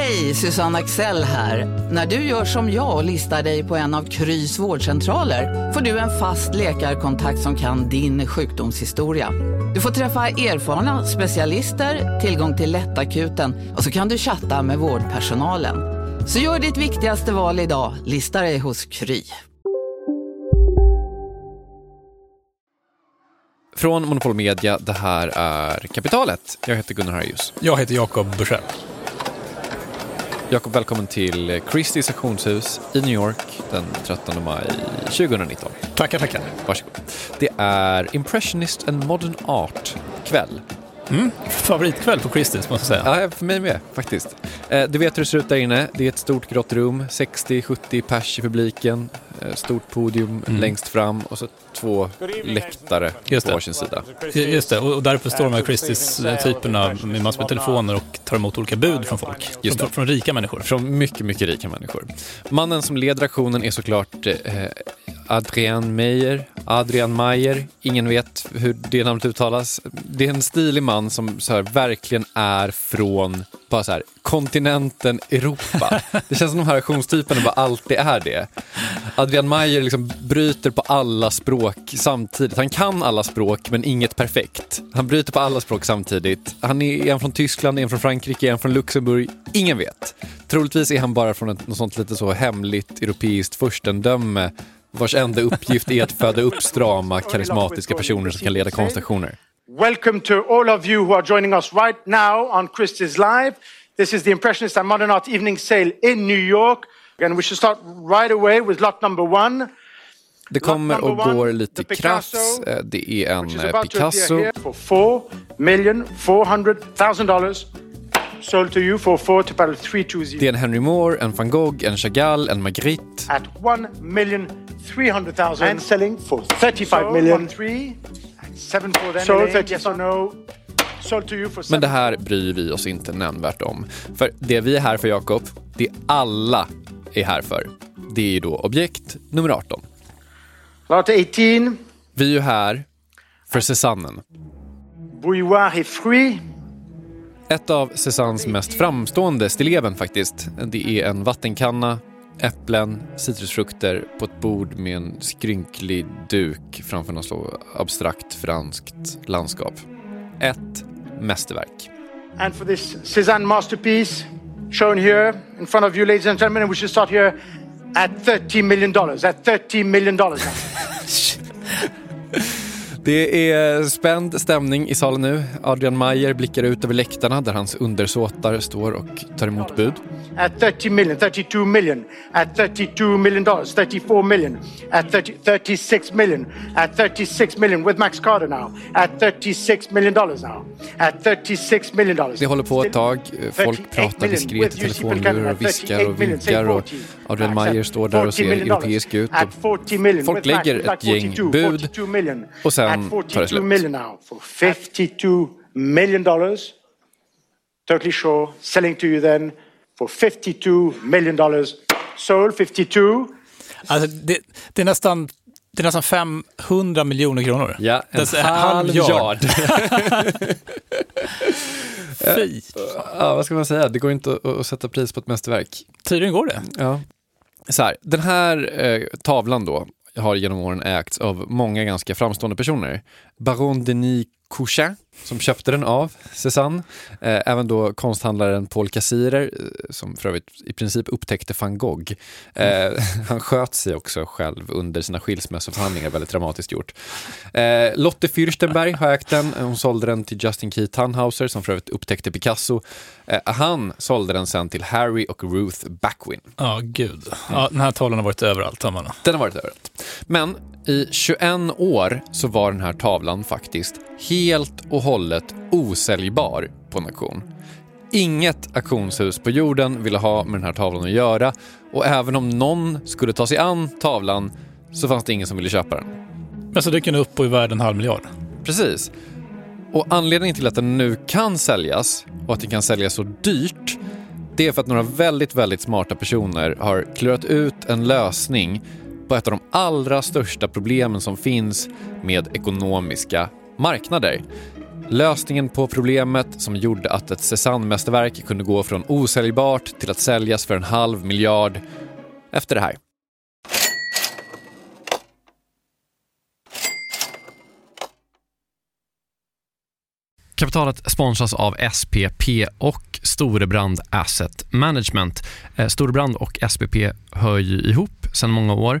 Hej, Susanne Axel här. När du gör som jag och listar dig på en av Krys vårdcentraler får du en fast läkarkontakt som kan din sjukdomshistoria. Du får träffa erfarna specialister, tillgång till lättakuten och så kan du chatta med vårdpersonalen. Så gör ditt viktigaste val idag, lista dig hos Kry. Från Monopol Media, det här är Kapitalet. Jag heter Gunnar Harjus. Jag heter Jakob Bursell. Jakob, välkommen till Christie's auktionshus i New York den 13 maj 2019. Tackar, tackar. Varsågod. Det är Impressionist and Modern Art-kväll. Mm. Favoritkväll på Christie's måste jag säga. Ja, för mig med faktiskt. Eh, du vet hur det ser ut där inne. Det är ett stort grått rum, 60-70 pers i publiken, stort podium mm. längst fram och så två läktare på varsin sida. Just det, och där uppe står de här Christie's-typerna med massor med telefoner och tar emot olika bud från folk. Just från, från, rika människor. Från mycket, mycket rika människor. Mannen som leder aktionen är såklart eh, Adrian Meyer, Adrian Meyer, ingen vet hur det namnet uttalas. Det är en stilig man som så här, verkligen är från bara så här, kontinenten Europa. Det känns som de här auktionstyperna bara alltid är det. Adrian Meyer liksom bryter på alla språk samtidigt. Han kan alla språk men inget perfekt. Han bryter på alla språk samtidigt. Han är en från Tyskland, en från Frankrike, en från Luxemburg. Ingen vet. Troligtvis är han bara från ett, något sånt lite så hemligt europeiskt furstendöme vars enda uppgift är att föda upp strama, karismatiska personer som kan leda konstationer. Welcome to all of you who are joining us right now on Christie's Live. This is the Impressionist and Modern Art Evening Sale in New York. And we should start right away with lot number one. Det kommer och går lite krafts. Eh, det är en eh, Picasso. For four million four hundred thousand dollars. Sold to you for four to battle three two zero. Det är en Henry Moore, en van Gogh, en Chagall, en Magritte. At one million three hundred thousand. And selling for thirty-five million. Men det här bryr vi oss inte nämnvärt om. För det vi är här för, Jakob, det alla är här för, det är ju då objekt nummer 18. Lot 18. Vi är ju här för Cézannen. Bouilloire. Ett av Cézannes mest framstående stilleven faktiskt. Det är en vattenkanna, äpplen, citrusfrukter på ett bord med en skrynklig duk framför något så abstrakt franskt landskap. Ett mästerverk. And for this Cézanne masterpiece shown here in front of you ladies and gentlemen we should start here at 30 million dollars. At 30 million dollars. Det är spänd stämning i salen nu. Adrian Mayer blickar ut över läktarna där hans undersåtar står och tar emot bud. At 30 million, 32 million, at 32 million dollars, 34 million, at 30, 36 million, at 36 million with Max Carter now, at 36 million dollars now, at 36 million dollars. Det håller på ett tag. Folk pratar diskret i telefonlurar och viskar och vinkar och Adrian Mayer står där och ser europeisk ut. Och folk lägger ett gäng bud och sen tar det slut. 52 million dollars. Totally sure, selling to you then for 52 million dollars. Sold 52. Alltså det, det är nästan det är nästan 500 miljoner kronor. Ja, en halv miljard. Fy. Ja, vad ska man säga? Det går inte att, sätta pris på ett mästerverk. Tydligen går det. Ja. Så här, den här eh, tavlan då har genom åren ägts av många ganska framstående personer. Baron Denis Couchin som köpte den av Cézanne. Eh, även då konsthandlaren Paul Cassirer eh, som för övrigt i princip upptäckte van Gogh. Mm. Han sköt sig också själv under sina skilsmässoförhandlingar, väldigt dramatiskt gjort. Lotte Fürstenberg har ägt den. Hon sålde den till Justin Key Tannhauser som för övrigt upptäckte Picasso. Han sålde den sen till Harry och Ruth Backwin. Ja, oh, gud. Ja, den här tavlan har varit överallt, har man. Den har varit överallt. Men i 21 år så var den här tavlan faktiskt helt och hållet osäljbar på en auktion. Inget auktionshus på jorden ville ha med den här tavlan att göra och även om någon skulle ta sig an tavlan så fanns det ingen som ville köpa den. Men så dyker den upp på i värde en halv miljard? Precis. Och anledningen till att den nu kan säljas och att den kan säljas så dyrt det är för att några väldigt, väldigt smarta personer har klurat ut en lösning på ett av de allra största problemen som finns med ekonomiska marknader. Lösningen på problemet som gjorde att ett Cézanne-mästerverk kunde gå från osäljbart till att säljas för en halv miljard efter det här. Kapitalet sponsras av SPP och Storebrand Asset Management. Eh, Storebrand och SPP hör ju ihop sedan många år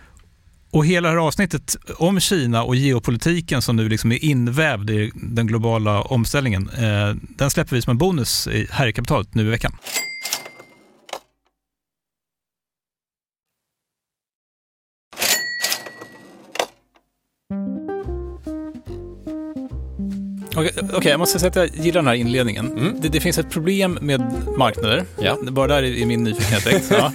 Och hela det här avsnittet om Kina och geopolitiken som nu liksom är invävd i den globala omställningen, eh, den släpper vi som en bonus här i kapitalet nu i veckan. Okej, okay, jag måste säga att jag gillar den här inledningen. Mm. Det, det, finns ett problem med marknader. Ja. Bara där är min nyfikenhet. ja.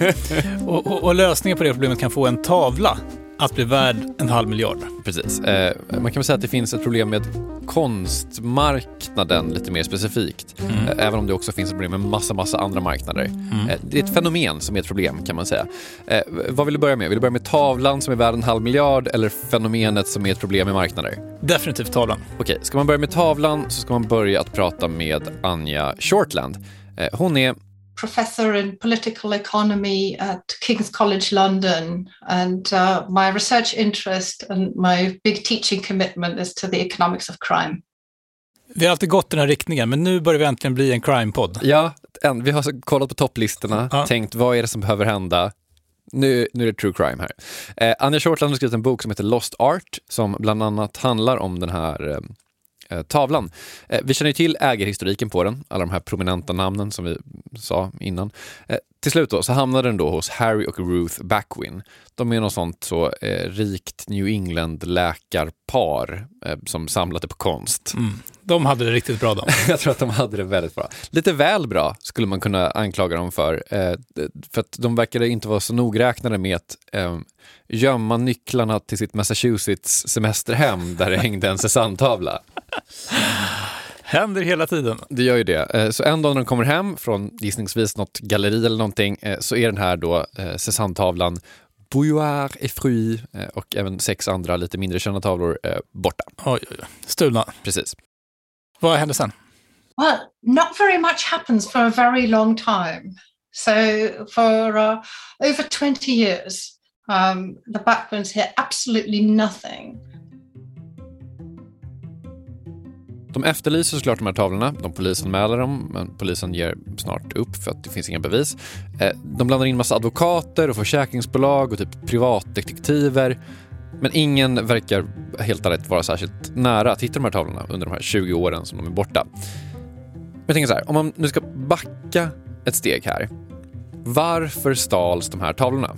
och, och, och lösningen på det problemet kan få en tavla att bli värd en halv miljard. Precis. Eh, man kan väl säga att det finns ett problem med konstmarknaden lite mer specifikt. Mm. Eh, även om det också finns ett problem med massa, massa andra marknader. Mm. Eh, det är ett fenomen som är ett problem kan man säga. Eh, vad vill du börja med? Vill du börja med tavlan som är värd en halv miljard eller fenomenet som är ett problem med marknader? Definitivt tavlan. Okej, ska man börja med tavlan så ska man börja att prata med Anja Shortland. Eh, hon är professor in political economy at King's College London. And uh, my research interest and my big teaching commitment is to the economics of crime. Vi har alltid gått den här riktningen, men nu börjar vi äntligen bli en crime-podd. Ja, vi har kollat på topplistorna, ja. tänkt vad är det som behöver hända? Nu, nu är det true crime här. Eh, Anja Shortland har skrivit en bok som heter Lost Art som bland annat handlar om den här eh, eh, tavlan. Eh, vi känner till ägarhistoriken på den, alla de här prominenta namnen som vi sa innan. Eh, till slut då, så hamnade den då hos Harry och Ruth Backwin. De är något sånt så eh, rikt New England-läkarpar eh, som samlade på konst. Mm. De hade det riktigt bra de. Jag tror att de hade det väldigt bra. Lite väl bra skulle man kunna anklaga dem för. Eh, för att de verkade inte vara så nogräknade med att eh, gömma nycklarna till sitt Massachusetts semesterhem där det hängde en Cézanne-tavla. Händer hela tiden. Det gör ju det. Eh, så en dag när de kommer hem från gissningsvis något galleri eller någonting eh, så är den här då eh, Cézanne-tavlan Bouillard et Fruit och även sex andra lite mindre kända tavlor borta. Oj, oj, oj. Stulna. Precis. Vad hände sen? Well, not very much happens for a very long time. So for uh, over 20 years, um, the Backwoods hear absolutely nothing. De efterlyser såklart de här tavlorna, de polisanmäler dem, men polisen ger snart upp för att det finns inga bevis. Eh, de blandar in massa advokater och försäkringsbolag och typ privatdetektiver. Men ingen verkar helt ärligt vara särskilt nära att hitta de här tavlorna under de här 20 åren som de är borta. Men jag tänker så här, om man nu ska backa ett steg här. Varför stals de här tavlorna?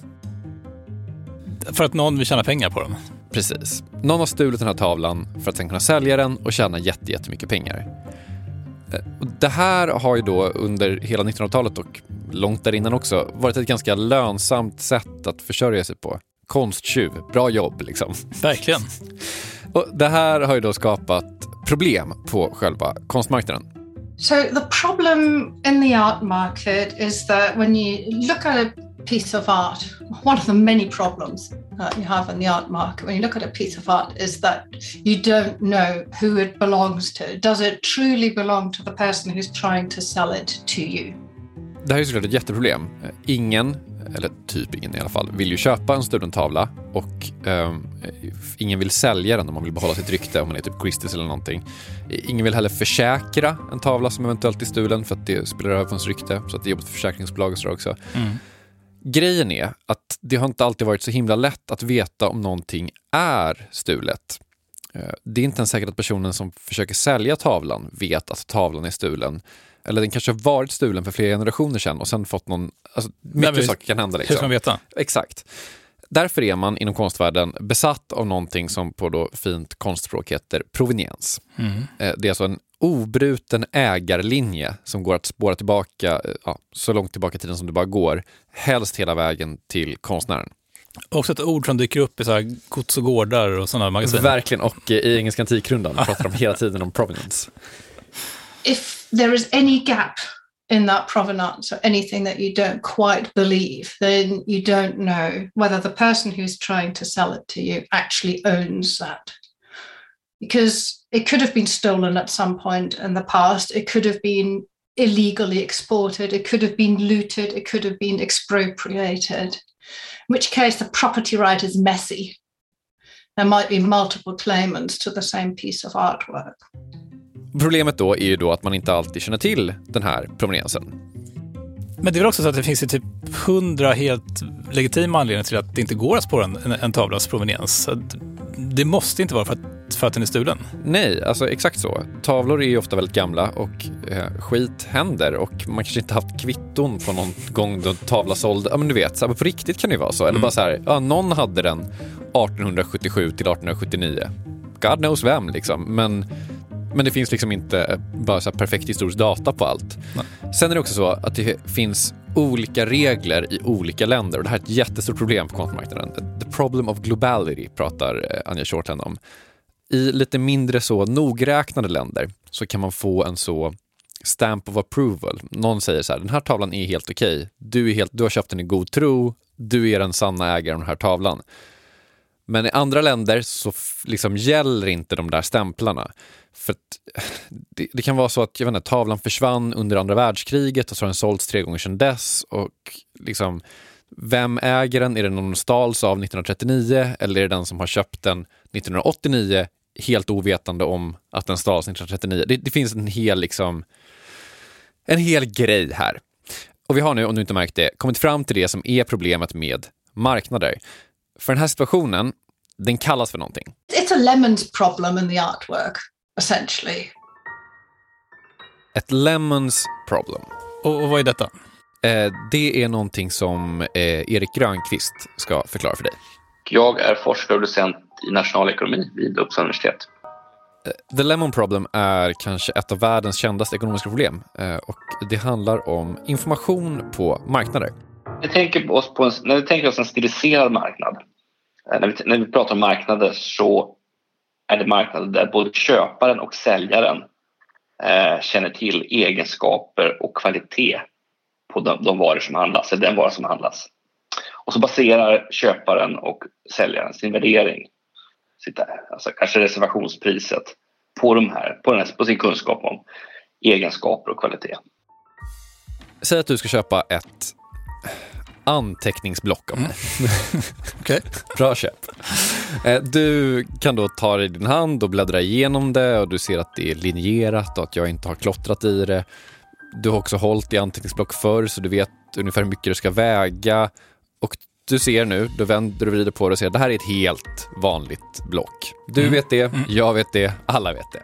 För att någon vill tjäna pengar på dem. Precis. Någon har stulit den här tavlan för att sen kunna sälja den och tjäna jättemycket pengar. Eh, det här har ju då under hela 1900-talet och långt där innan också varit ett ganska lönsamt sätt att försörja sig på. Konsttjuv, bra jobb liksom. Verkligen. Och det här har ju då skapat problem på själva konstmarknaden. So the problem in the art market is that when you look at a piece of art, one of the many problems that you have in the art market when you look at a piece of art is that you don't know who it belongs to. Does it truly belong to the person who's trying to sell it to you? Det här är såklart ett jätteproblem. Ingen, eller typ ingen i alla fall, vill ju köpa en stulen tavla och eh, ingen vill sälja den om man vill behålla sitt rykte, om man är typ Christies eller någonting. Ingen vill heller försäkra en tavla som eventuellt är stulen för att det spelar över på ens rykte, så att det är jobbigt för försäkringsbolag och sådär också. Mm. Grejen är att det har inte alltid varit så himla lätt att veta om någonting är stulet. Eh, det är inte ens säkert att personen som försöker sälja tavlan vet att tavlan är stulen. Eller den kanske har varit stulen för flera generationer sedan och sen fått någon... Alltså, mycket men- saker kan hända. Hur ska Liksom. man veta? Exakt. Därför är man inom konstvärlden besatt av någonting som på då fint konstspråk heter proveniens. Mm. Eh, Det är alltså en obruten ägarlinje som går att spåra tillbaka eh, ja, så långt tillbaka i tiden som det bara går. Helst hela vägen till konstnären. Också ett ord som dyker upp i så här gods och gårdar och sådana magasin. Verkligen, och eh, i Engelska Antikrundan pratar de hela tiden om provenance. If there is any gap in that provenance or anything that you don't quite believe, then you don't know whether the person who's trying to sell it to you actually owns that. Because it could have been stolen at some point in the past, it could have been illegally exported, it could have been looted, it could have been expropriated, in which case the property right is messy. There might be multiple claimants to the same piece of artwork. Problemet då är ju då att man inte alltid känner till den här proveniensen. Men det är väl också så att det finns ju typ hundra helt legitima anledningar till att det inte går att spåra en, en, tavlas proveniens. Det måste inte vara för att, för att den är stulen. Nej, alltså exakt så. Tavlor är ju ofta väldigt gamla och eh, skit händer och man kanske inte haft kvitton på någon gång då en tavla såld. Ja, men du vet, så här, på riktigt kan det ju vara så. Eller bara så här, ja, någon hade den 1877 till 1879. God knows vem liksom. Men, men det finns liksom inte eh, bara så perfekt historisk data på allt. Sen är det också så att det finns olika regler i olika länder och det här är ett jättestort problem på konstmarknaden. The problem of globality pratar eh, Anja Shorthand om. I lite mindre så nogräknade länder så kan man få en så stamp of approval. Någon säger så här, den här tavlan är helt okej. Du, är helt, du har köpt den i god tro. Du är den sanna ägaren av den här tavlan. Men i andra länder så liksom gäller inte de där stämplarna. För att det, det kan vara så att jag vet inte, tavlan försvann under andra världskriget och så har den sålts tre gånger sedan dess. Och liksom, vem äger den? Är det någon som stals av 1939 eller är det den som har köpt den 1989 helt ovetande om att den stals 1939? Det, det finns en hel, liksom, en hel grej här. Och vi har nu, om du inte märkt det, kommit fram till det som är problemet med marknader. För den här situationen, den kallas för någonting. It's a lemons problem in the artwork, essentially. Ett lemons problem. Och, och vad är detta? Eh, det är någonting som eh, Erik Grönqvist ska förklara för dig. Jag är forskare och docent i nationalekonomi vid Uppsala universitet. Eh, The Lemon Problem är kanske ett av världens kändaste ekonomiska problem eh, och det handlar om information på marknader. Vi tänker oss på en, när vi tänker oss en stiliserad marknad, eh, när vi, när vi pratar om marknader så är det marknader där både köparen och säljaren eh, känner till egenskaper och kvalitet på de, de varor som handlas, eller den vara som handlas. Och så baserar köparen och säljaren sin värdering, sitt, alltså kanske reservationspriset, på, de här, på, den här, på sin kunskap om egenskaper och kvalitet. Säg att du ska köpa ett anteckningsblock av mig. Okej. Bra köp. Eh, Du kan då ta det i din hand och bläddra igenom det och du ser att det är linjerat och att jag inte har klottrat i det. Du har också hållit i anteckningsblock förr så du vet ungefär hur mycket det ska väga. Och du ser nu, då vänder du vrider på det och ser det här är ett helt vanligt block. Du vet det, jag vet det, alla vet det.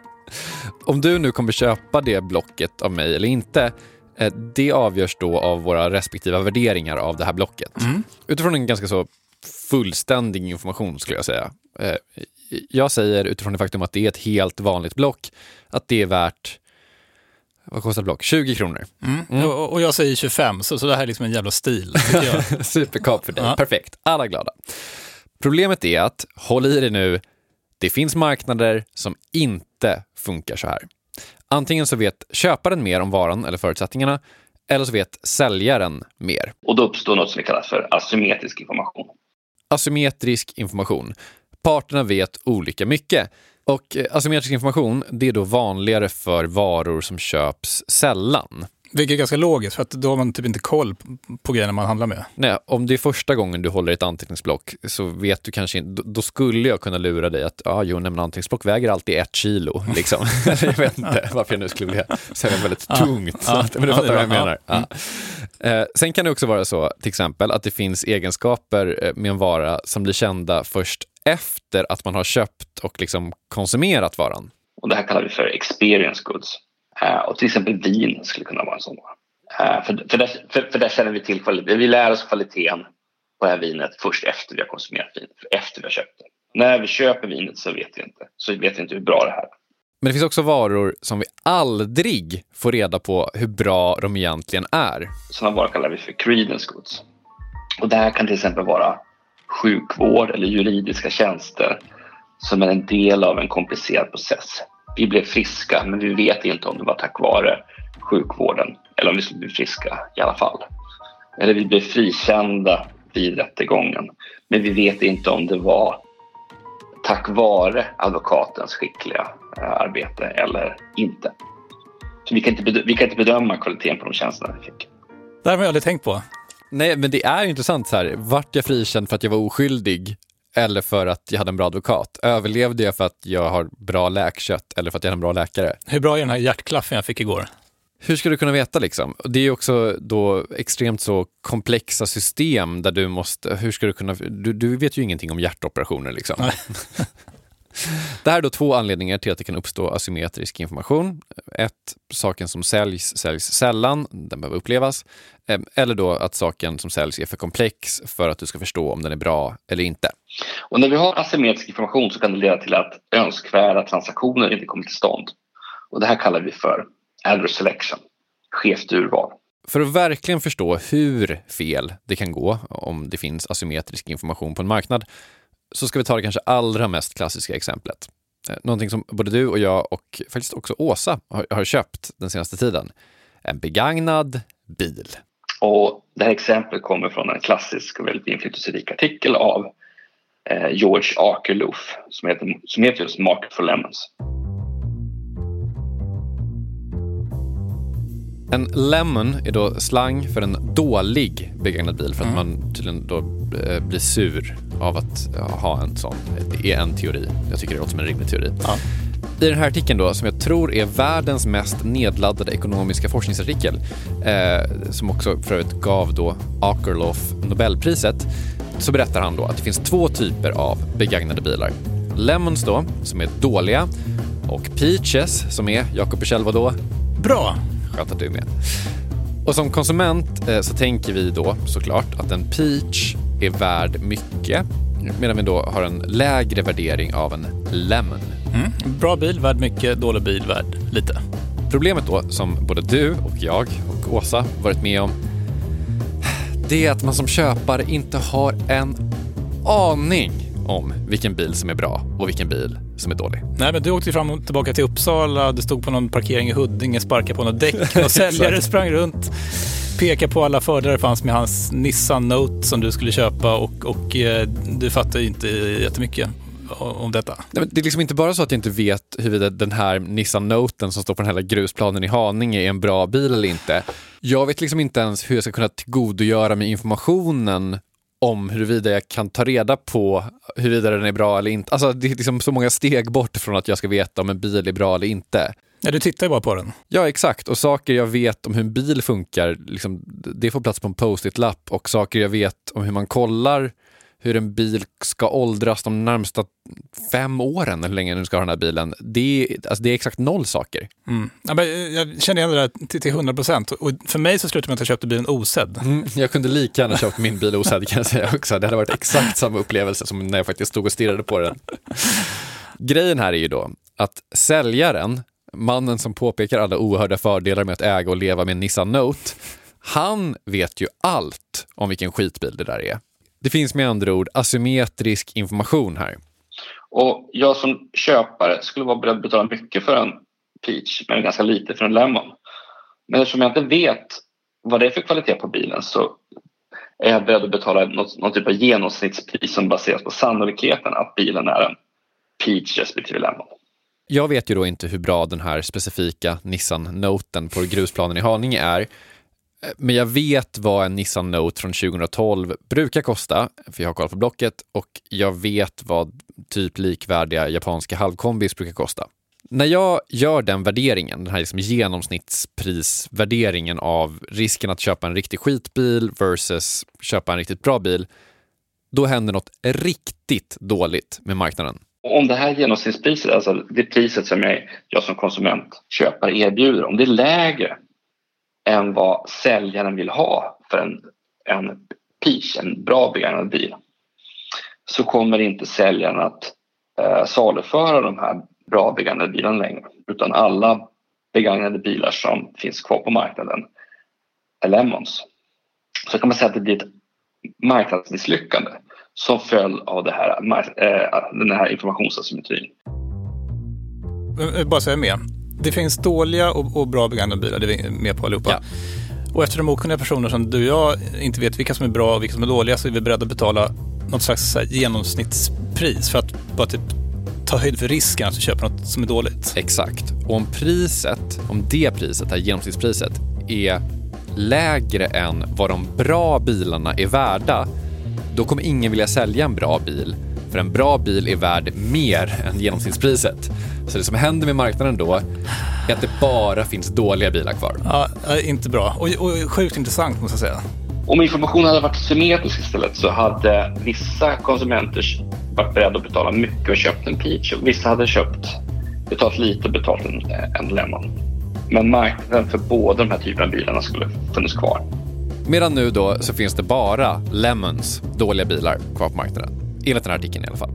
Om du nu kommer köpa det blocket av mig eller inte, eh, det avgörs då av våra respektiva värderingar av det här blocket. Utifrån en ganska så fullständig information skulle jag säga. Eh, Jag säger utifrån det faktum att det är ett helt vanligt block, att det är värt, vad kostar block? 20 kronor. Och, och jag säger 25, så, så det här är liksom en jävla stil. Superkap för dig. Ja. Perfekt. Alla glada. Problemet är att, håll i dig nu, det finns marknader som inte funkar så här. Antingen så vet köparen mer om varan eller förutsättningarna, eller så vet säljaren mer. Och då uppstår något som vi kallar för asymmetrisk information. Asymmetrisk information. Parterna vet olika mycket. Och eh, asymmetrisk information det är då vanligare för varor som köps sällan. Vilket är ganska logiskt, för att då har man typ inte koll på grejerna man handlar med. Nej, om det är första gången du håller ett anteckningsblock så vet du kanske inte, då skulle jag kunna lura dig att ah, jo, men anteckningsblock väger alltid ett kilo. Liksom. jag vet inte varför jag nu skulle vilja säga väldigt tungt. Ja, att, men du fattar vad jag menar. Ja. Eh, sen kan det också vara så, till exempel, att det finns egenskaper eh, med en vara som blir kända först efter att man har köpt och liksom konsumerat varan. Och det här kallar vi för experience goods. Eh, och till exempel vin skulle kunna vara en sån vara. Eh, för, för, där, för, för där känner vi till kvaliteten. Vi lär oss kvaliteten på det här vinet först efter vi har konsumerat vinet, efter vi har köpt det. När vi köper vinet så vet vi inte, så vet vi inte hur bra det här är. Men det finns också varor som vi aldrig får reda på hur bra de egentligen är. Sådana varor kallar vi för credence goods. Och det här kan till exempel vara sjukvård eller juridiska tjänster som är en del av en komplicerad process. Vi blev friska, men vi vet inte om det var tack vare sjukvården eller om vi skulle bli friska i alla fall. Eller vi blev frikända vid rättegången, men vi vet inte om det var tack vare advokatens skickliga eh, arbete eller inte. Så vi, kan inte vi kan inte bedöma kvaliteten på de tjänsterna vi fick. Det här har jag aldrig tänkt på. Nej, men det är intressant så här. Vart jag frikänd för att jag var oskyldig eller för att jag hade en bra advokat? Överlevde jag för att jag har bra läkkött eller för att jag hade en bra läkare? Hur bra är den här hjärtklaffen jag fick igår? Hur ska du kunna veta liksom? Det är också då extremt så komplexa system där du måste, hur ska du kunna, du, du vet ju ingenting om hjärtoperationer liksom. Det här är då två anledningar till att det kan uppstå asymmetrisk information. Ett, saken som säljs säljs sällan, den behöver upplevas. Eller då att saken som säljs är för komplex för att du ska förstå om den är bra eller inte. Och när vi har asymmetrisk information så kan det leda till att önskvärda transaktioner inte kommer till stånd. Och det här kallar vi för adverse selection, skevt urval. För att verkligen förstå hur fel det kan gå om det finns asymmetrisk information på en marknad så ska vi ta det kanske allra mest klassiska exemplet. Eh, någonting som både du och jag och faktiskt också Åsa har, har köpt den senaste tiden. En begagnad bil. Och det här exemplet kommer från en klassisk och väldigt inflytelserik artikel av eh, George Akerlof som heter, som heter just Market for Lemons. En lemon är då slang för en dålig begagnad bil för att mm. man tydligen då eh, blir sur av att ha en sån. Det är en teori. Jag tycker det låter som en rimlig teori. Ja. I den här artikeln då, som jag tror är världens mest nedladdade ekonomiska forskningsartikel, eh, som också för övrigt gav då Akerlof Nobelpriset, så berättar han då att det finns två typer av begagnade bilar. Lemons då, som är dåliga, och Peaches, som är, Jakob Bursell då? Bra! Skönt att du är med. Och som konsument eh, så tänker vi då såklart att en peach är värd mycket medan vi då har en lägre värdering av en lemon. Mm. Bra bil värd mycket, dålig bil värd lite. Problemet då, som både du och jag och Åsa varit med om, det är att man som köpare inte har en aning om vilken bil som är bra och vilken bil som är dålig. Nej, men du åkte fram och tillbaka till Uppsala, du stod på någon parkering i Huddinge, sparkade på något däck och säljare sprang runt pekade på alla fördelar det fanns med hans Nissan Note som du skulle köpa och, och eh, du fattar inte jättemycket om detta. Nej, det är liksom inte bara så att jag inte vet huruvida den här Nissan Noten som står på den här grusplanen i Haninge är en bra bil eller inte. Jag vet liksom inte ens hur jag ska kunna tillgodogöra mig informationen om huruvida jag kan ta reda på huruvida den är bra eller inte. Alltså det är liksom så många steg bort från att jag ska veta om en bil är bra eller inte. Ja, du tittar ju bara på den. Ja, exakt. Och saker jag vet om hur en bil funkar, liksom, det får plats på en post-it-lapp. Och saker jag vet om hur man kollar hur en bil ska åldras de närmsta fem åren, eller hur länge du ska ha den här bilen, det är, alltså det är exakt noll saker. Mm. Ja, men jag känner igen det där till, till 100 procent. Och för mig så slutade det med att jag köpte bilen osedd. Mm, jag kunde lika gärna köpt min bil osedd kan jag säga också. Det hade varit exakt samma upplevelse som när jag faktiskt stod och stirrade på den. Grejen här är ju då att säljaren, mannen som påpekar alla oerhörda fördelar med att äga och leva med en Nissan Note, han vet ju allt om vilken skitbil det där är. Det finns med andra ord asymmetrisk information här. Och jag som köpare skulle vara beredd att betala mycket för en peach men ganska lite för en lemon. Men eftersom jag inte vet vad det är för kvalitet på bilen så är jag beredd att betala något, någon typ av genomsnittspris som baseras på sannolikheten att bilen är en Peach respektive Lemon. Jag vet ju då inte hur bra den här specifika Nissan Noten på grusplanen i Haninge är. Men jag vet vad en Nissan Note från 2012 brukar kosta, för jag har koll på Blocket, och jag vet vad typ likvärdiga japanska halvkombis brukar kosta. När jag gör den värderingen, den här liksom genomsnittsprisvärderingen av risken att köpa en riktig skitbil versus köpa en riktigt bra bil, då händer något riktigt dåligt med marknaden. Om det här genomsnittspriset, alltså det priset som jag, jag som konsument, köpare erbjuder, om det är lägre än vad säljaren vill ha för en, en Peach, en bra begagnad bil, så kommer inte säljaren att eh, saluföra de här bra begagnade bilarna längre. Utan alla begagnade bilar som finns kvar på marknaden är Lemons. Så kan man säga att det blir ett marknadsmisslyckande som följd av det här, eh, den här informationsasymmetrin. Bara så jag är med. Det finns dåliga och, och bra begagnade bilar, det är vi med på allihopa. Ja. Och eftersom okunniga personer som du och jag inte vet vilka som är bra och vilka som är dåliga så är vi beredda att betala något slags genomsnittspris för att bara typ ta höjd för risken att köper något som är dåligt. Exakt. Och om priset, om det priset, det här genomsnittspriset, är lägre än vad de bra bilarna är värda, då kommer ingen vilja sälja en bra bil. För en bra bil är värd mer än genomsnittspriset. Så det som händer med marknaden då är att det bara finns dåliga bilar kvar. Ja, inte bra. Och, och sjukt intressant måste jag säga. Om informationen hade varit symmetrisk istället så hade vissa konsumenter varit beredda att betala mycket och köpt en peach och vissa hade köpt, betalat lite och betalat en, en lemon. Men marknaden för båda de här typerna av bilarna skulle funnits kvar. Medan nu då så finns det bara Lemons dåliga bilar kvar på marknaden. Enligt den här artikeln i alla fall.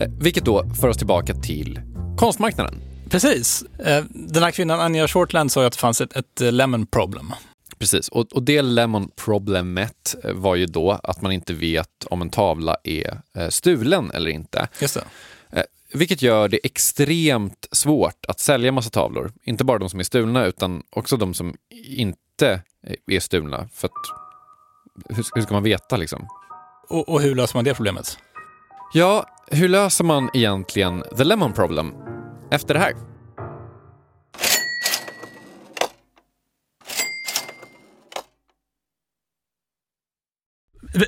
Eh, vilket då för oss tillbaka till konstmarknaden. Precis. Eh, den här kvinnan, Anja Shortland, sa att det fanns ett, ett lemon problem. Precis, och, och det lemon problemet eh, var ju då att man inte vet om en tavla är eh, stulen eller inte. Just det. Eh, vilket gör det extremt svårt att sälja massa tavlor. Inte bara de som är stulna utan också de som inte är stulna. För att, hur, hur ska man veta liksom? Och, och hur löser man det problemet? Ja, hur löser man egentligen the lemon problem efter det här?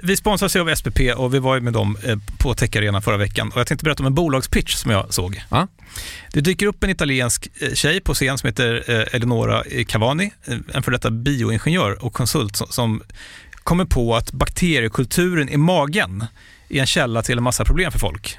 Vi sponsras av SPP och vi var med dem eh, på Tech Arena förra veckan. Och jag tänkte berätta om en bolagspitch som jag såg. Ja. Det dyker upp en italiensk eh, tjej på scen som heter eh, Eleonora Cavani, en för detta bioingenjör och konsult som kommer på att bakteriekulturen i magen är en källa till en massa problem för folk.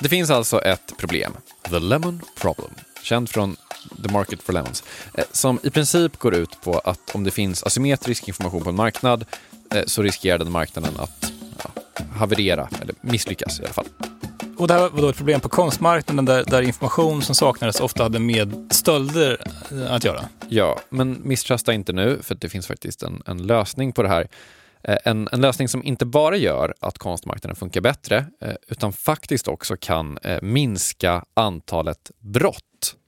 Det finns alltså ett problem, the lemon problem, känd från The Market for Lemons, eh, som i princip går ut på att om det finns asymmetrisk information på en marknad eh, så riskerar den marknaden att ja, haverera, eller misslyckas i alla fall. Och det här var då ett problem på konstmarknaden där, där information som saknades ofta hade med stölder eh, att göra. Ja, men misströsta inte nu, för det finns faktiskt en, en lösning på det här. Eh, En, en lösning som inte bara gör att konstmarknaden funkar bättre, eh, utan faktiskt också kan eh, minska antalet brott.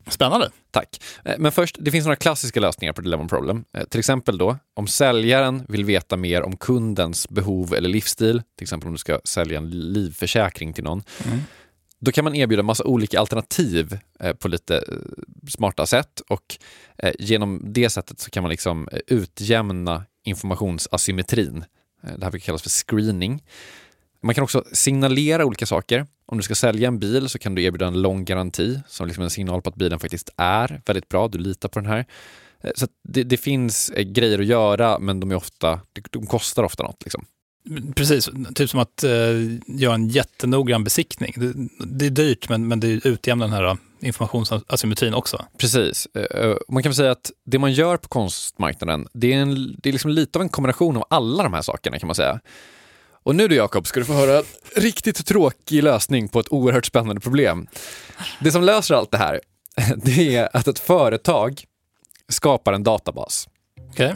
Spännande. Tack. Men först, det finns några klassiska lösningar på Dilemma Problem. Till exempel då, om säljaren vill veta mer om kundens behov eller livsstil, till exempel om du ska sälja en livförsäkring till någon, då kan man erbjuda massa olika alternativ på lite smarta sätt och genom det sättet så kan man liksom utjämna informationsasymmetrin. Eh, det här brukar kallas för screening. Man kan också signalera olika saker. Om du ska sälja en bil så kan du erbjuda en lång garanti som liksom en signal på att bilen faktiskt är väldigt bra. Du litar på den här. Eh, så det, det finns eh, grejer att göra men de, är ofta, de kostar ofta något. Liksom. Precis, typ som att eh, göra en jättenoggrann besiktning. Det, det är dyrt men, men det utjämnar den här informationsasymmetrin också. Precis. Eh, Man kan väl säga att det man gör på konstmarknaden, det är, en, det är liksom lite av en kombination av alla de här sakerna kan man säga. Och nu du Jakob ska du få höra en riktigt tråkig lösning på ett oerhört spännande problem. Det som löser allt det här, det är att ett företag skapar en databas. Okej.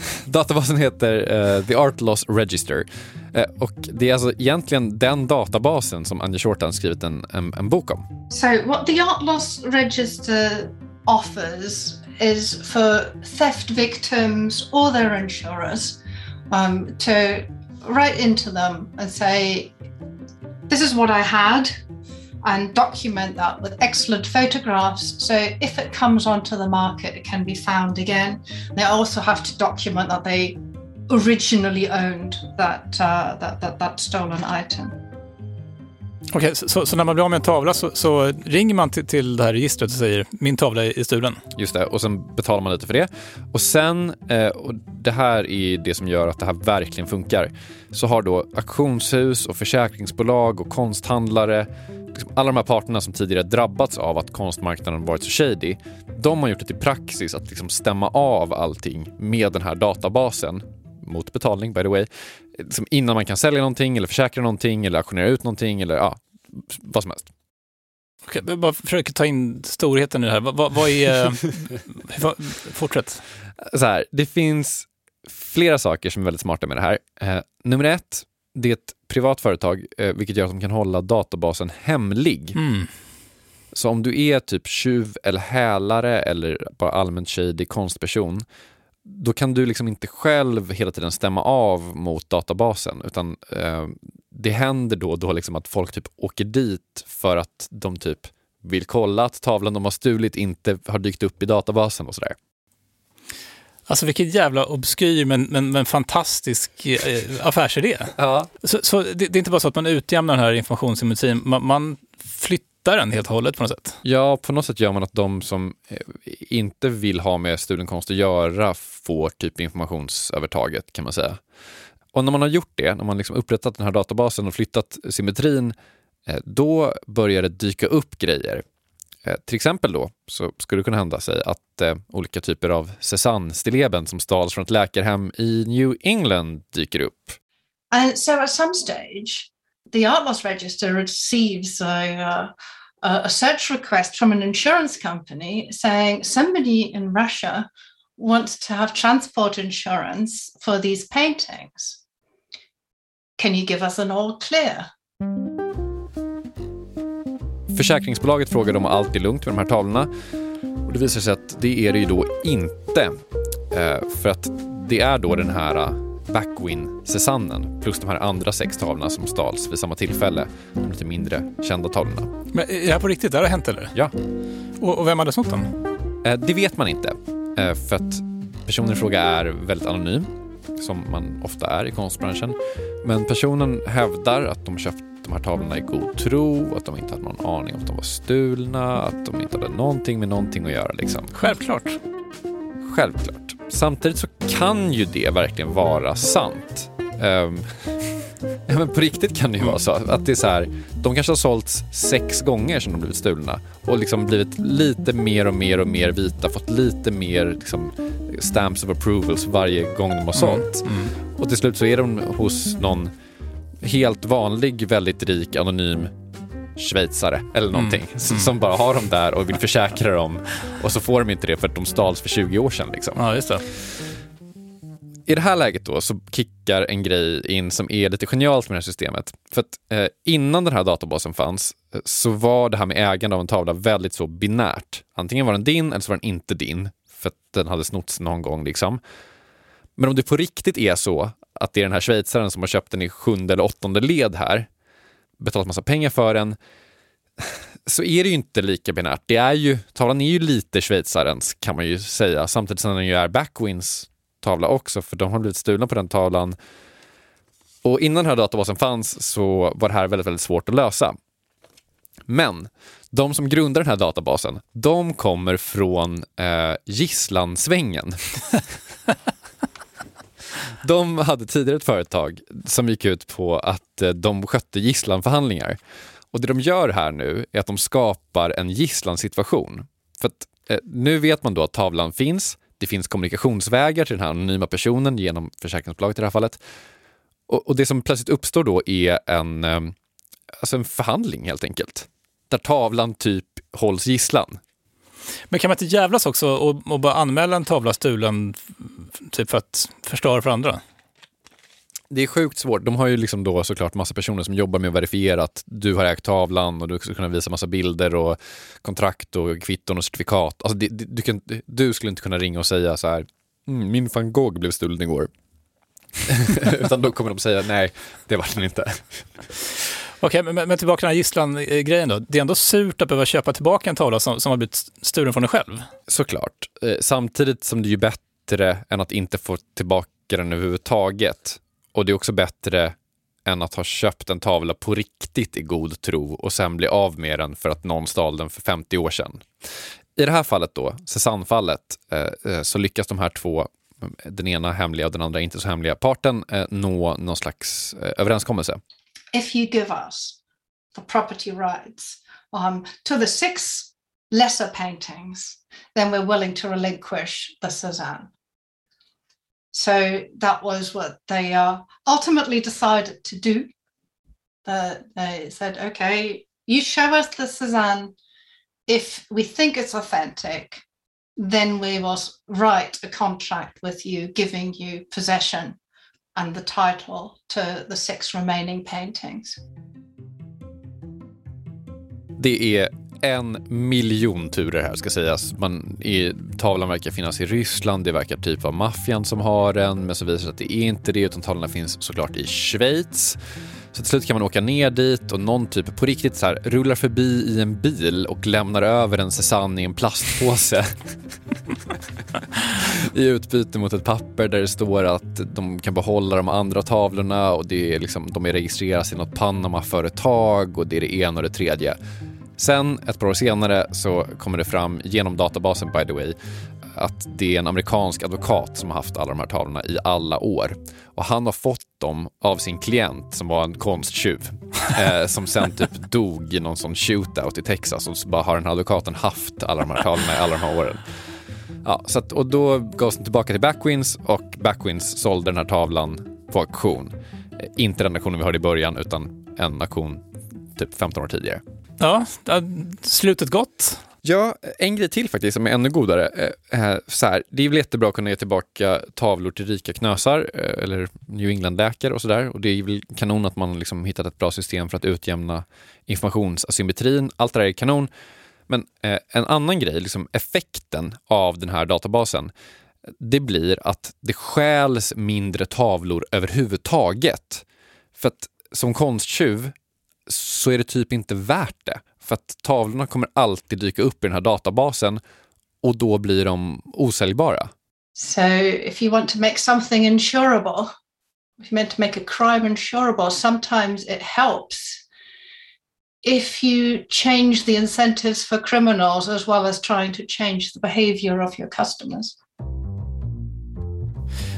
Databasen heter uh, The Art Loss Register. Uh, och det är alltså egentligen den databasen som Anja Shortan skrivit en, en, en bok om. So, what the Art Loss Register offers is for theft victims or their insurers um, to write into them and say, This is what I had, and document that with excellent photographs. So, if it comes onto the market, it can be found again. They also have to document that they originally owned that, uh, that, that, that stolen item. Okej, så, så, så när man blir av med en tavla så, så ringer man till, till det här registret och säger min tavla är stulen. Just det, och sen betalar man lite för det. Och sen, eh, och det här är det som gör att det här verkligen funkar, så har då auktionshus och försäkringsbolag och konsthandlare, liksom alla de här parterna som tidigare drabbats av att konstmarknaden varit så shady, de har gjort det till praxis att liksom stämma av allting med den här databasen mot betalning by the way, liksom innan man kan sälja någonting eller försäkra någonting eller auktionera ut någonting eller ja, vad som helst. Okej, jag bara försöker ta in storheten i det här. Vad, vad, vad är... vad, fortsätt. så här, det finns flera saker som är väldigt smarta med det här. Eh, nummer ett, det är ett privat företag, eh, vilket gör att de kan hålla databasen hemlig. Mm. Så om du är typ tjuv eller hälare eller bara allmänt shady konstperson, då kan du liksom inte själv hela tiden stämma av mot databasen, utan eh, det händer då och då liksom att folk typ åker dit för att de typ vill kolla att tavlan de har stulit inte har dykt upp i databasen och sådär. Alltså vilken jävla obskyr men, men, men fantastisk eh, affärsidé. Ja. Så, så det, det är inte bara så att man utjämnar den här informationssymmetrin, man, man flyttar den helt och hållet på något sätt. Ja, på något sätt gör man att de som eh, inte vill ha med stulen konst att göra får typ informationsövertaget kan man säga. Och när man har gjort det, när man liksom upprättat den här databasen och flyttat symmetrin, eh, då börjar det dyka upp grejer. Eh, till exempel då så skulle det kunna hända sig att eh, olika typer av Cézanne-stilleben som stals från ett läkarhem i New England dyker upp. And so at some stage, the Art Loss Register receives a, uh, a search request from an insurance company saying somebody in Russia wants to have transport insurance for these paintings. Can you give us an all clear? Försäkringsbolaget frågar om allt är lugnt med de här tavlorna och det visar sig att det är det ju då inte. Eh, för att det är då den här eh, Backwin Cézanne plus de här andra sex tavlorna som stals vid samma tillfälle. De lite mindre kända tavlorna. Men är det här på riktigt? Det har hänt eller? Ja. Och, och vem hade snott dem? Eh, det vet man inte. För att personen i fråga är väldigt anonym, som man ofta är i konstbranschen. Men personen hävdar att de köpt de här tavlorna i god tro, att de inte hade någon aning om att de var stulna, att de inte hade någonting med någonting att göra. Liksom. Självklart. Självklart. Samtidigt så kan ju det verkligen vara sant. Um, ja, men på riktigt kan det ju vara så att det är så här, de kanske har sålts sex gånger sedan de blivit stulna och liksom blivit lite mer och mer och mer vita, fått lite mer liksom, stamps of approvals varje gång de har sålts. Mm. Mm. Och till slut så är de hos någon helt vanlig, väldigt rik, anonym schweizare eller någonting mm. mm. som bara har dem där och vill försäkra dem och så får de inte det för att de stals för 20 år sedan. Liksom. Ja, just det. I det här läget då så kickar en grej in som är lite genialt med det här systemet. För att eh, innan den här databasen fanns eh, så var det här med ägande av en tavla väldigt så binärt. Antingen var den din eller så var den inte din för att den hade snotts någon gång. Liksom. Men om det på riktigt är så att det är den här schweizaren som har köpt den i sjunde eller åttonde led här, betalat massa pengar för den, så är det ju inte lika binärt. Det är ju, tavlan är ju lite schweizarens kan man ju säga, samtidigt som den ju är Backwins tavla också, för de har blivit stulna på den tavlan. Och innan den här databasen fanns så var det här väldigt, väldigt svårt att lösa. Men de som grundar den här databasen, de kommer från eh, gisslansvängen. de hade tidigare ett företag som gick ut på att eh, de skötte gisslanförhandlingar. Och det de gör här nu är att de skapar en gisslansituation. För att, eh, nu vet man då att tavlan finns, det finns kommunikationsvägar till den här anonyma personen genom försäkringsbolaget i det här fallet. Och, och det som plötsligt uppstår då är en, eh, alltså en förhandling helt enkelt. Där tavlan typ hålls gisslan. Men kan man inte jävlas också och, och bara anmäla en tavla stulen typ för att förstöra för andra? Det är sjukt svårt. De har ju liksom då såklart massa personer som jobbar med att verifiera att du har ägt tavlan och du ska kunna visa massa bilder och kontrakt och kvitton och certifikat. Alltså det, det, du, kan, du, skulle inte kunna ringa och säga så här, mm, min van Gogh blev stulen igår. Utan då kommer de säga nej, det var den inte. Okej, okay, men, men, tillbaka till den här gisslan-grejen då. Det är ändå surt att behöva köpa tillbaka en tavla som, som har blivit stulen från dig själv. Såklart. Eh, samtidigt som det är bättre än att inte få tillbaka den överhuvudtaget. Och det är också bättre än att ha köpt en tavla på riktigt i god tro och sen bli av med den för att någon stal den för 50 år sedan. I det här fallet då, Cézanne-fallet, eh, eh, så lyckas de här två, den ena hemliga och den andra inte så hemliga parten, nå någon slags överenskommelse. If you give us the property rights um, to the six lesser paintings, then we're willing to relinquish the Cezanne. So that was what they uh, ultimately decided to do. Uh, they said, okay, you show us the Cezanne. If we think it's authentic, then we will write a contract with you, giving you possession and the title to the six remaining paintings. Det är en miljon turer här ska sägas. Man, är, tavlan verkar finnas i Ryssland, det verkar typ vara maffian som har den, men så visar det sig att det är inte det, utan tavlorna finns såklart i Schweiz. Så till slut kan man åka ner dit och någon typ på riktigt så här rullar förbi i en bil och lämnar över en Cézanne i en plastpåse. I utbyte mot ett papper där det står att de kan behålla de andra tavlorna och det är liksom, de är registreras i något Panama-företag och det är det ena och det tredje. Sen, ett par år senare, så kommer det fram genom databasen by the way att det är en amerikansk advokat som har haft alla de här tavlorna i alla år. Och han har fått dem av sin klient som var en konsttjuv. eh, som sen typ dog i någon sån shootout i Texas och så bara har den här advokaten haft alla de här tavlorna i alla de här åren. Ja, så att, och då gavs den tillbaka till Backwins och Backwins sålde den här tavlan på auktion. Eh, inte den auktionen vi hörde i början utan en auktion typ 15 år tidigare. Ja, slutet gott. Ja, en grej till faktiskt som är ännu godare. Eh, så här, det är väl jättebra att kunna ge tillbaka tavlor till rika knösar eh, eller New England-läkare och sådär. Och det är väl kanon att man liksom hittat ett bra system för att utjämna informationsasymmetrin. Allt det där är kanon. Men eh, en annan grej, liksom effekten av den här databasen, det blir att det stjäls mindre tavlor överhuvudtaget. För att som konsttjuv så är det typ inte värt det. För att tavlorna kommer alltid dyka upp i den här databasen och då blir de osäljbara. So if you want to make something insurable, if you meant to make a crime insurable, sometimes it helps if you change the incentives for criminals as well as trying to change the behavior of your customers.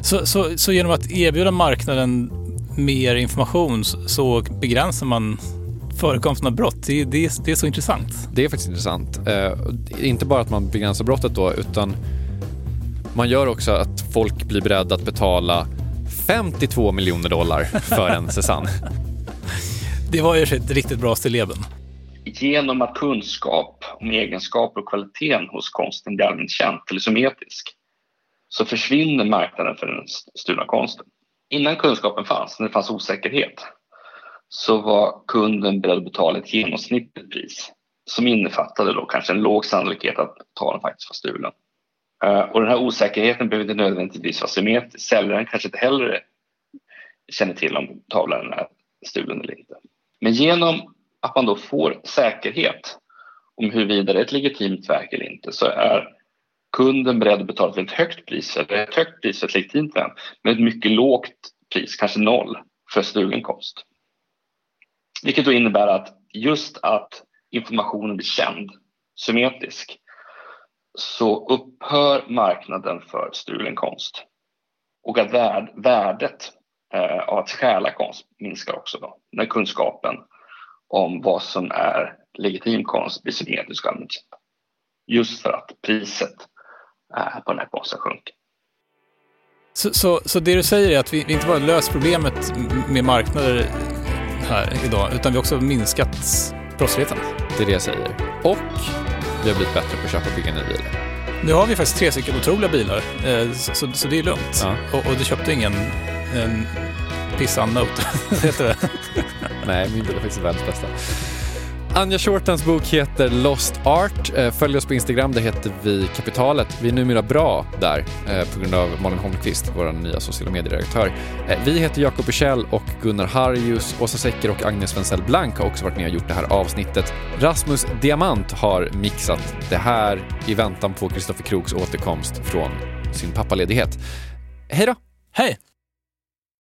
Så, så, så genom att erbjuda marknaden mer information så begränsar man förekomsten av brott. Det, det, det är så intressant. Det är faktiskt intressant. Eh, inte bara att man begränsar brottet då, utan man gör också att folk blir beredda att betala 52 miljoner dollar för en Cézanne. Det var ju ett riktigt bra stilleben. Genom att kunskap om egenskaper och kvaliteten hos konsten blir allmänt känd eller symmetrisk så försvinner marknaden för den stulna konsten. Innan kunskapen fanns, när det fanns osäkerhet, så var kunden beredd att betala ett genomsnittligt pris som innefattade då kanske en låg sannolikhet att tavlan faktiskt var stulen. Eh, och den här osäkerheten behöver inte nödvändigtvis vara symmetrisk. Säljaren kanske inte heller känner till om tavlan är stulen eller inte. Men genom att man då får säkerhet om huruvida det är ett legitimt verk eller inte så är kunden beredd att betala ett väldigt högt pris, eller ett högt pris för ett legitimt verk, men ett mycket lågt pris, kanske noll, för stulen konst. Vilket då innebär att just att informationen blir känd, symmetrisk, så upphör marknaden för stulen konst. Och att värdet eh, av att stjäla konst minskar också då, när kunskapen om vad som är legitim konst blir symmetrisk och Just för att priset eh, på den här konsten sjunker. Så, så, så, det du säger är att vi inte bara löst problemet med marknader här idag, utan vi också minskat brottsligheten? Det är det jag säger. Och vi har blivit bättre på att köpa och bygga nya bilar. Nu har vi faktiskt tre stycken otroliga bilar, eh, så, så det är lugnt. Ja. Och, och, du köpte ingen en pissan Note, heter det? Nej, min bil är faktiskt världens bästa. Anja Shortens bok heter Lost Art. Eh, följ oss på Instagram, där heter vi Kapitalet. Vi är numera bra där eh, på grund av Malin Holmqvist, vår nya sociala medieredaktör. Eh, vi heter Jakob Bursell och Gunnar Harjus, Åsa Secker och Agnes Wenzel Blank har också varit med och gjort det här avsnittet. Rasmus Diamant har mixat det här i väntan på Kristoffer Kroks återkomst från sin pappaledighet. Hej då! Hej!